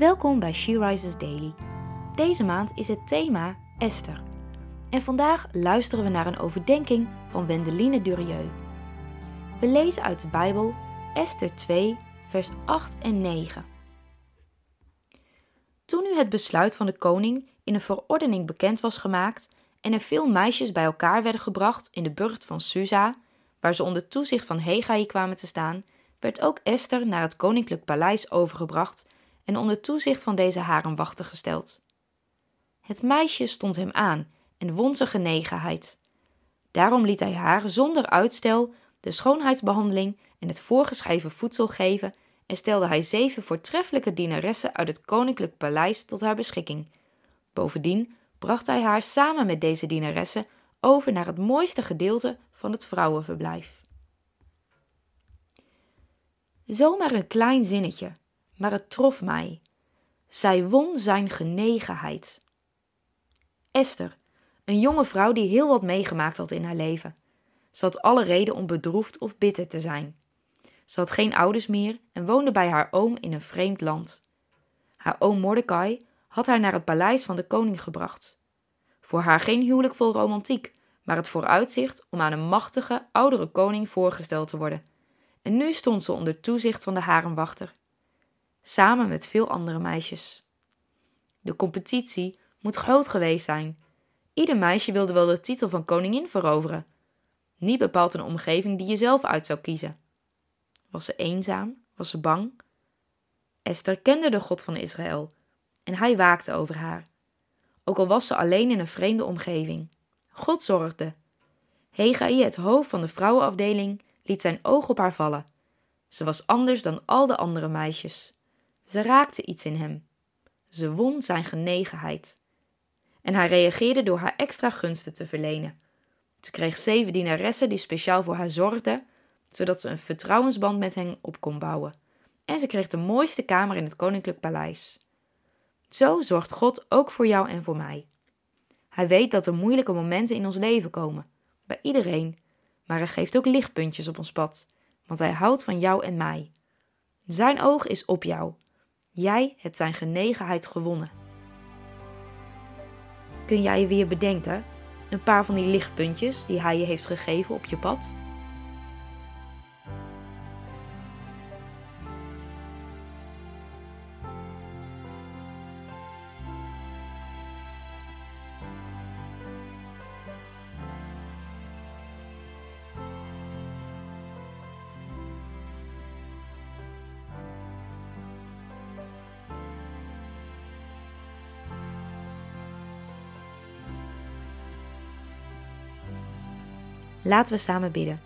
Welkom bij She Rises Daily. Deze maand is het thema Esther. En vandaag luisteren we naar een overdenking van Wendeline Durieux. We lezen uit de Bijbel Esther 2, vers 8 en 9. Toen nu het besluit van de koning in een verordening bekend was gemaakt en er veel meisjes bij elkaar werden gebracht in de burcht van Susa, waar ze onder toezicht van Hegai kwamen te staan, werd ook Esther naar het koninklijk paleis overgebracht en onder toezicht van deze harenwachter gesteld. Het meisje stond hem aan en won zijn genegenheid. Daarom liet hij haar zonder uitstel de schoonheidsbehandeling en het voorgeschreven voedsel geven en stelde hij zeven voortreffelijke dienaressen uit het koninklijk paleis tot haar beschikking. Bovendien bracht hij haar samen met deze dienaressen over naar het mooiste gedeelte van het vrouwenverblijf. Zomaar een klein zinnetje, maar het trof mij. Zij won zijn genegenheid. Esther, een jonge vrouw die heel wat meegemaakt had in haar leven. Ze had alle reden om bedroefd of bitter te zijn. Ze had geen ouders meer en woonde bij haar oom in een vreemd land. Haar oom Mordecai had haar naar het paleis van de koning gebracht. Voor haar geen huwelijk vol romantiek, maar het vooruitzicht om aan een machtige, oudere koning voorgesteld te worden. En nu stond ze onder toezicht van de harenwachter, samen met veel andere meisjes. De competitie moet groot geweest zijn. Ieder meisje wilde wel de titel van koningin veroveren. Niet bepaald een omgeving die je zelf uit zou kiezen. Was ze eenzaam? Was ze bang? Esther kende de God van Israël en hij waakte over haar. Ook al was ze alleen in een vreemde omgeving. God zorgde. Hegai, het hoofd van de vrouwenafdeling, liet zijn oog op haar vallen. Ze was anders dan al de andere meisjes. Ze raakte iets in hem. Ze won zijn genegenheid. En hij reageerde door haar extra gunsten te verlenen. Ze kreeg zeven dienaressen die speciaal voor haar zorgden, zodat ze een vertrouwensband met hen op kon bouwen. En ze kreeg de mooiste kamer in het koninklijk paleis. Zo zorgt God ook voor jou en voor mij. Hij weet dat er moeilijke momenten in ons leven komen, bij iedereen, maar hij geeft ook lichtpuntjes op ons pad, want hij houdt van jou en mij. Zijn oog is op jou. Jij hebt zijn genegenheid gewonnen. Kun jij je weer bedenken, een paar van die lichtpuntjes die hij je heeft gegeven op je pad? Laten we samen bidden.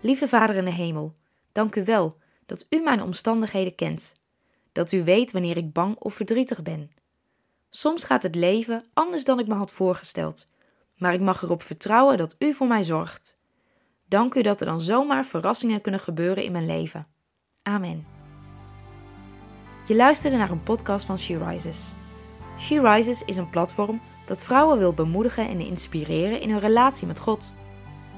Lieve Vader in de hemel, dank u wel dat u mijn omstandigheden kent. Dat u weet wanneer ik bang of verdrietig ben. Soms gaat het leven anders dan ik me had voorgesteld, maar ik mag erop vertrouwen dat u voor mij zorgt. Dank u dat er dan zomaar verrassingen kunnen gebeuren in mijn leven. Amen. Je luisterde naar een podcast van She Rises. She Rises is een platform dat vrouwen wil bemoedigen en inspireren in hun relatie met God.